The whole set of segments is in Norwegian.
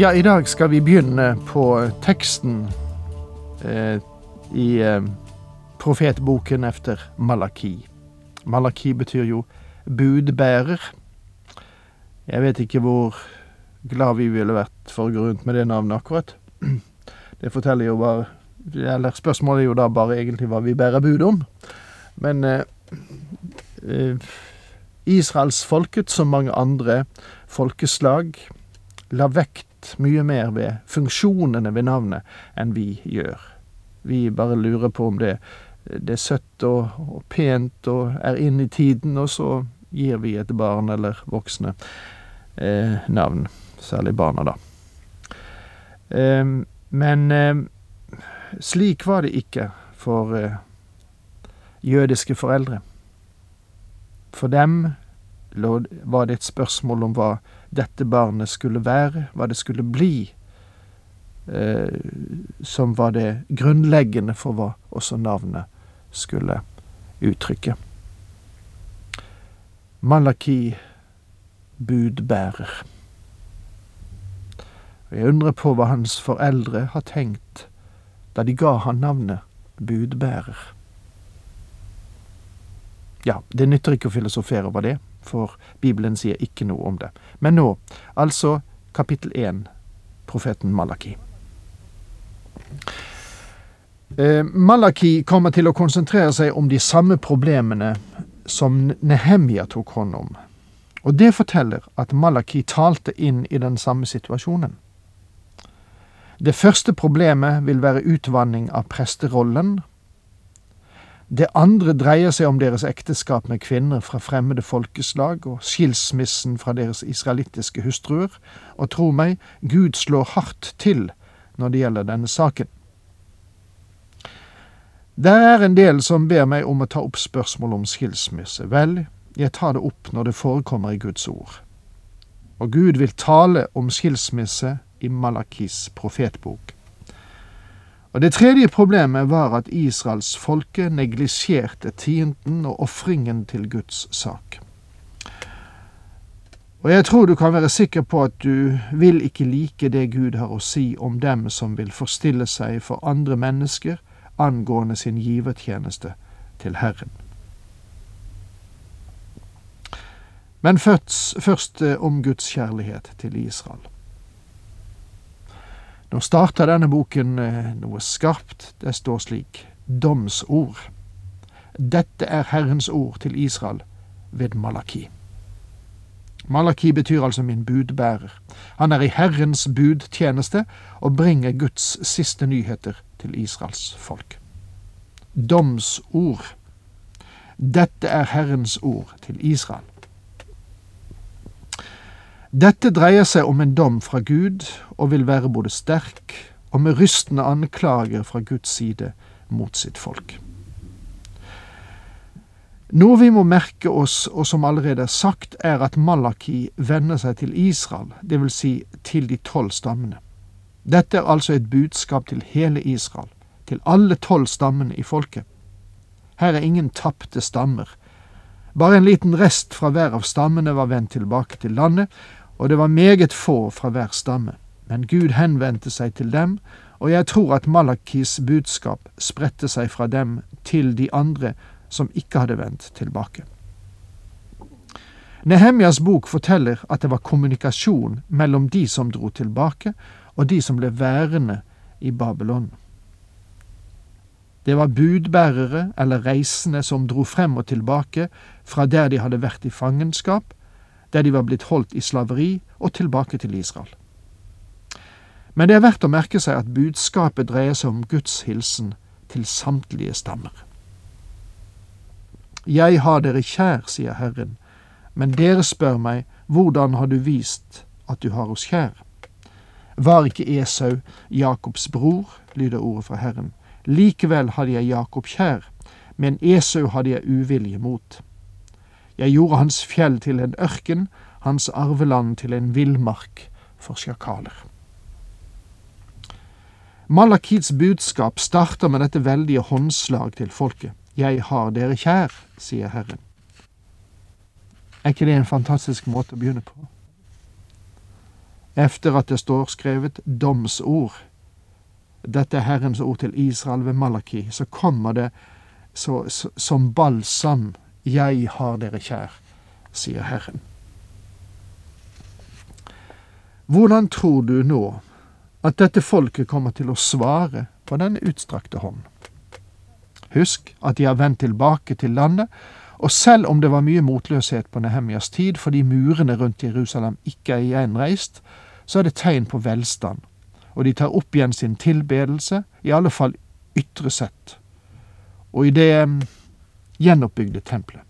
Ja, i dag skal vi begynne på teksten eh, i eh, profetboken efter Malaki. Malaki betyr jo budbærer. Jeg vet ikke hvor glad vi ville vært for å gå rundt med det navnet akkurat. Det forteller jo bare Eller spørsmålet er jo da bare egentlig hva vi bærer bud om. Men eh, eh, Israelsfolket, som mange andre folkeslag, la vekt mye mer ved funksjonene ved navnet enn vi gjør. Vi bare lurer på om det, det er søtt og, og pent og er inn i tiden, og så gir vi et barn eller voksne eh, navn. Særlig barna, da. Eh, men eh, slik var det ikke for eh, jødiske foreldre. For dem var det et spørsmål om hva dette barnet skulle være, hva det skulle bli, eh, som var det grunnleggende for hva også navnet skulle uttrykke. Malaki budbærer. Jeg undrer på hva hans foreldre har tenkt da de ga han navnet budbærer. Ja, det nytter ikke å filosofere over det for Bibelen sier ikke noe om det. Men nå, altså kapittel én, profeten Malaki. Eh, Malaki kommer til å konsentrere seg om de samme problemene som Nehemia tok hånd om. Og det forteller at Malaki talte inn i den samme situasjonen. Det første problemet vil være utvanning av presterollen det andre dreier seg om deres ekteskap med kvinner fra fremmede folkeslag og skilsmissen fra deres israelittiske hustruer, og tro meg, Gud slår hardt til når det gjelder denne saken. Det er en del som ber meg om å ta opp spørsmål om skilsmisse. Vel, jeg tar det opp når det forekommer i Guds ord. Og Gud vil tale om skilsmisse i Malakis profetbok. Og Det tredje problemet var at Israels folke neglisjerte tienden og ofringen til Guds sak. Og jeg tror du kan være sikker på at du vil ikke like det Gud har å si om dem som vil forstille seg for andre mennesker angående sin givertjeneste til Herren. Men først, først eh, om Guds kjærlighet til Israel. Nå starter denne boken eh, noe skarpt. Det står slik domsord. Dette er Herrens ord til Israel ved Malaki. Malaki betyr altså min budbærer. Han er i Herrens budtjeneste og bringer Guds siste nyheter til Israels folk. Domsord. Dette er Herrens ord til Israel. Dette dreier seg om en dom fra Gud og vil være både sterk og med rystende anklager fra Guds side mot sitt folk. Noe vi må merke oss, og som allerede er sagt, er at Malaki vender seg til Israel, vil si til de tolv stammene. Dette er altså et budskap til hele Israel, til alle tolv stammene i folket. Her er ingen tapte stammer. Bare en liten rest fra hver av stammene var vendt tilbake til landet, og det var meget få fra hver stamme. Men Gud henvendte seg til dem, og jeg tror at Malakis budskap spredte seg fra dem til de andre som ikke hadde vendt tilbake. Nehemjas bok forteller at det var kommunikasjon mellom de som dro tilbake, og de som ble værende i Babylon. Det var budbærere eller reisende som dro frem og tilbake fra der de hadde vært i fangenskap, der de var blitt holdt i slaveri, og tilbake til Israel. Men det er verdt å merke seg at budskapet dreier seg om Guds hilsen til samtlige stammer. Jeg har dere kjær, sier Herren, men dere spør meg, hvordan har du vist at du har oss kjær? Var ikke Esau Jakobs bror, lyder ordet fra Herren. Likevel hadde jeg Jakob kjær, men Esau hadde jeg uvilje mot. Jeg gjorde hans fjell til en ørken, hans arveland til en villmark for sjakaler. Malakids budskap starter med dette veldige håndslag til folket. Jeg har dere kjær, sier Herren. Er ikke det en fantastisk måte å begynne på? Efter at det står skrevet domsord, dette er Herrens ord til Israel ved Malaki, så kommer det så, så, som balsam. Jeg har dere kjær, sier Herren. Hvordan tror du nå at dette folket kommer til å svare på denne utstrakte hånd? Husk at de har vendt tilbake til landet, og selv om det var mye motløshet på Nehemjas tid fordi murene rundt Jerusalem ikke er gjenreist, så er det tegn på velstand, og de tar opp igjen sin tilbedelse, i alle fall ytre sett, og i det gjenoppbygde tempelet.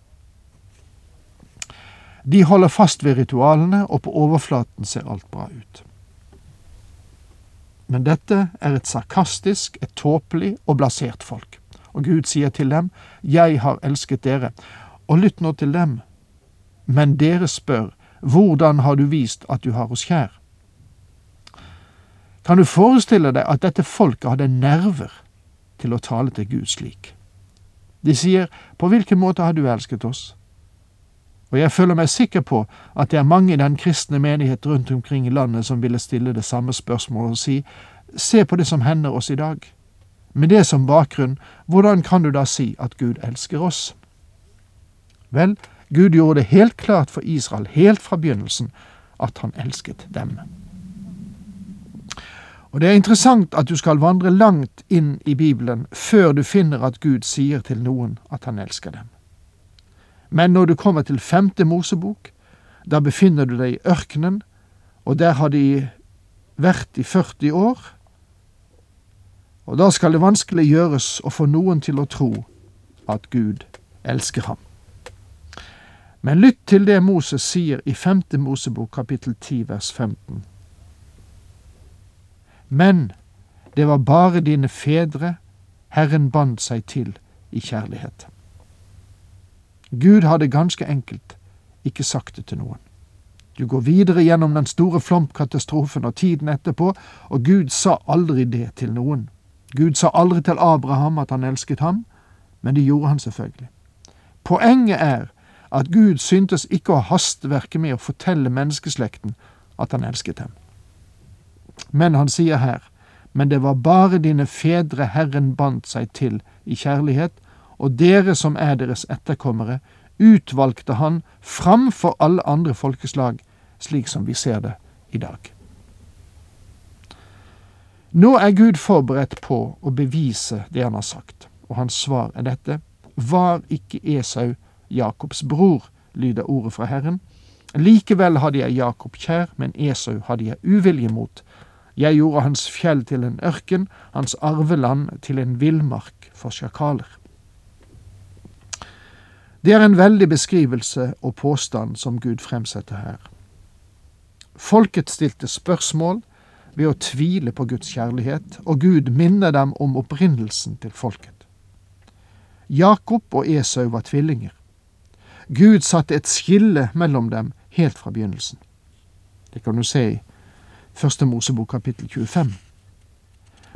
De holder fast ved ritualene, og på overflaten ser alt bra ut. Men dette er et sarkastisk, et tåpelig og blasert folk. Og Gud sier til dem, Jeg har elsket dere. Og lytt nå til dem. Men dere spør, Hvordan har du vist at du har oss kjær? Kan du forestille deg at dette folket hadde nerver til å tale til Gud slik? De sier, På hvilken måte har du elsket oss? Og jeg føler meg sikker på at det er mange i den kristne menighet rundt omkring i landet som ville stille det samme spørsmålet og si, se på det som hender oss i dag. Med det som bakgrunn, hvordan kan du da si at Gud elsker oss? Vel, Gud gjorde det helt klart for Israel helt fra begynnelsen at han elsket dem. Og Det er interessant at du skal vandre langt inn i Bibelen før du finner at Gud sier til noen at han elsker dem. Men når du kommer til femte Mosebok, da befinner du deg i ørkenen, og der har de vært i 40 år, og da skal det vanskelig gjøres å få noen til å tro at Gud elsker ham. Men lytt til det Moses sier i femte Mosebok kapittel 10 vers 15. Men det var bare dine fedre Herren bandt seg til i kjærlighet. Gud hadde ganske enkelt ikke sagt det til noen. Du går videre gjennom den store flomkatastrofen og tiden etterpå, og Gud sa aldri det til noen. Gud sa aldri til Abraham at han elsket ham, men det gjorde han selvfølgelig. Poenget er at Gud syntes ikke å hastverke med å fortelle menneskeslekten at han elsket dem. Men han sier her, men det var bare dine fedre Herren bandt seg til i kjærlighet, og dere som er deres etterkommere, utvalgte han framfor alle andre folkeslag, slik som vi ser det i dag. Nå er Gud forberedt på å bevise det han har sagt, og hans svar er dette. Var ikke Esau Jakobs bror, lyder ordet fra Herren. Likevel hadde jeg Jakob kjær, men Esau hadde jeg uvilje mot. Jeg gjorde hans fjell til en ørken, hans arveland til en villmark for sjakaler. Det er en veldig beskrivelse og påstand som Gud fremsetter her. Folket stilte spørsmål ved å tvile på Guds kjærlighet, og Gud minner dem om opprinnelsen til folket. Jakob og Esau var tvillinger. Gud satte et skille mellom dem helt fra begynnelsen. Det kan du se i Første Mosebok kapittel 25.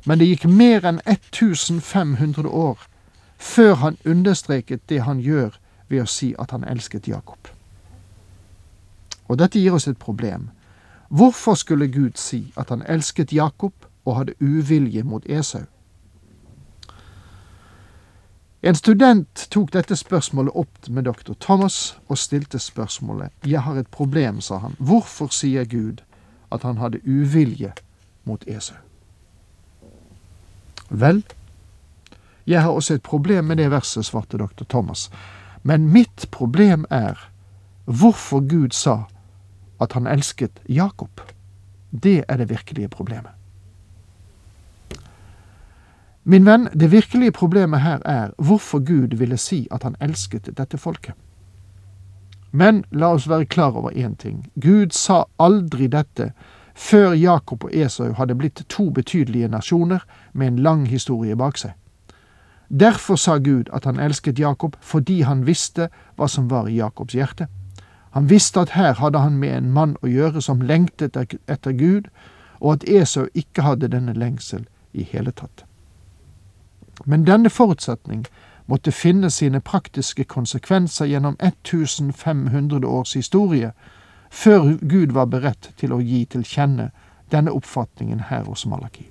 Men det gikk mer enn 1500 år før han understreket det han gjør ved å si at han elsket Jakob. Og dette gir oss et problem. Hvorfor skulle Gud si at han elsket Jakob og hadde uvilje mot Esau? En student tok dette spørsmålet opp med doktor Thomas og stilte spørsmålet Jeg har et problem, sa han. Hvorfor sier Gud at han hadde uvilje mot Esau? Vel, jeg har også et problem med det verset, svarte dr. Thomas. Men mitt problem er hvorfor Gud sa at han elsket Jakob. Det er det virkelige problemet. Min venn, det virkelige problemet her er hvorfor Gud ville si at han elsket dette folket. Men la oss være klar over én ting. Gud sa aldri dette før Jakob og Esau hadde blitt to betydelige nasjoner med en lang historie bak seg. Derfor sa Gud at han elsket Jakob fordi han visste hva som var i Jakobs hjerte. Han visste at her hadde han med en mann å gjøre som lengtet etter Gud, og at Esau ikke hadde denne lengsel i hele tatt. Men denne forutsetning måtte finne sine praktiske konsekvenser gjennom 1500 års historie, før Gud var beredt til å gi til kjenne denne oppfatningen her hos Malaki.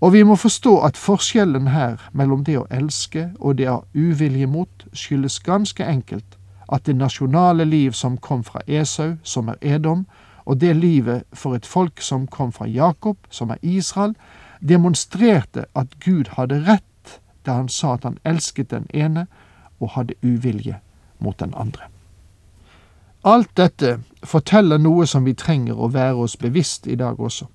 Og vi må forstå at forskjellen her mellom det å elske og det ha uvilje mot, skyldes ganske enkelt at det nasjonale liv som kom fra Esau, som er Edom, og det livet for et folk som kom fra Jakob, som er Israel, demonstrerte at Gud hadde rett da han sa at han elsket den ene og hadde uvilje mot den andre. Alt dette forteller noe som vi trenger å være oss bevisst i dag også.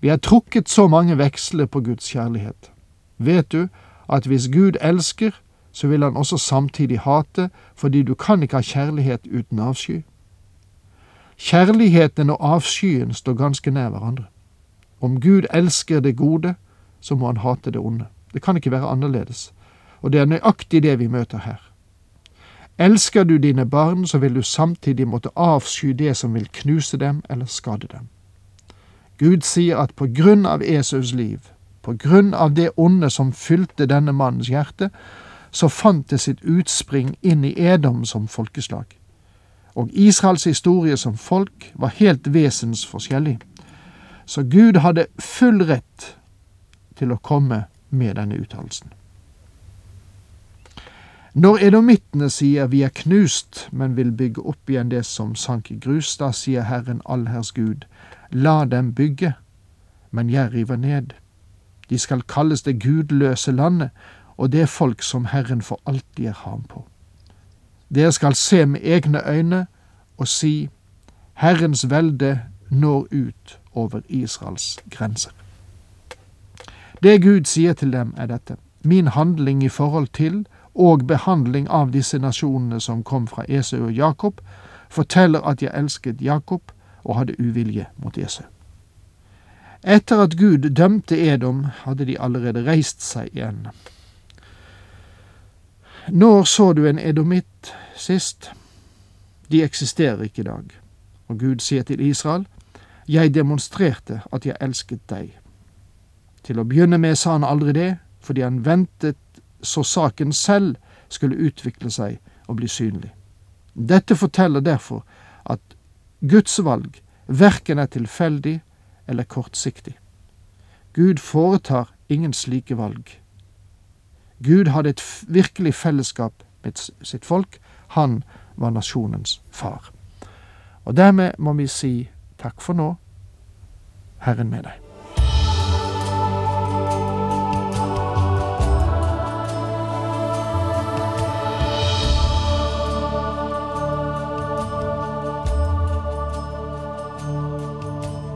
Vi har trukket så mange veksler på Guds kjærlighet. Vet du at hvis Gud elsker, så vil han også samtidig hate, fordi du kan ikke ha kjærlighet uten avsky. Kjærligheten og avskyen står ganske nær hverandre. Om Gud elsker det gode, så må han hate det onde. Det kan ikke være annerledes, og det er nøyaktig det vi møter her. Elsker du dine barn, så vil du samtidig måtte avsky det som vil knuse dem eller skade dem. Gud sier at på grunn av Esaus liv, på grunn av det onde som fylte denne mannens hjerte, så fant det sitt utspring inn i Edom som folkeslag. Og Israels historie som folk var helt vesensforskjellig. Så Gud hadde full rett til å komme med denne uttalelsen. Når edomittene sier vi er knust, men vil bygge opp igjen det som sank i grus, da sier Herren allherrs Gud, la dem bygge, men jeg river ned. De skal kalles det gudløse landet, og det er folk som Herren for alltid er ham på. Dere skal se med egne øyne og si, Herrens velde når ut over Israels grenser. Det Gud sier til dem, er dette. Min handling i forhold til og behandling av disse nasjonene som kom fra Esau og Jakob, forteller at jeg elsket Jakob og hadde uvilje mot Esau. Etter at Gud dømte Edom, hadde de allerede reist seg igjen. Når så du en edomitt sist? De eksisterer ikke i dag. Og Gud sier til Israel, Jeg demonstrerte at jeg elsket deg. Til å begynne med sa han aldri det, fordi han ventet så saken selv skulle utvikle seg og bli synlig. Dette forteller derfor at Guds valg verken er tilfeldig eller kortsiktig. Gud foretar ingen slike valg. Gud hadde et virkelig fellesskap med sitt folk. Han var nasjonens far. Og dermed må vi si takk for nå. Herren med deg.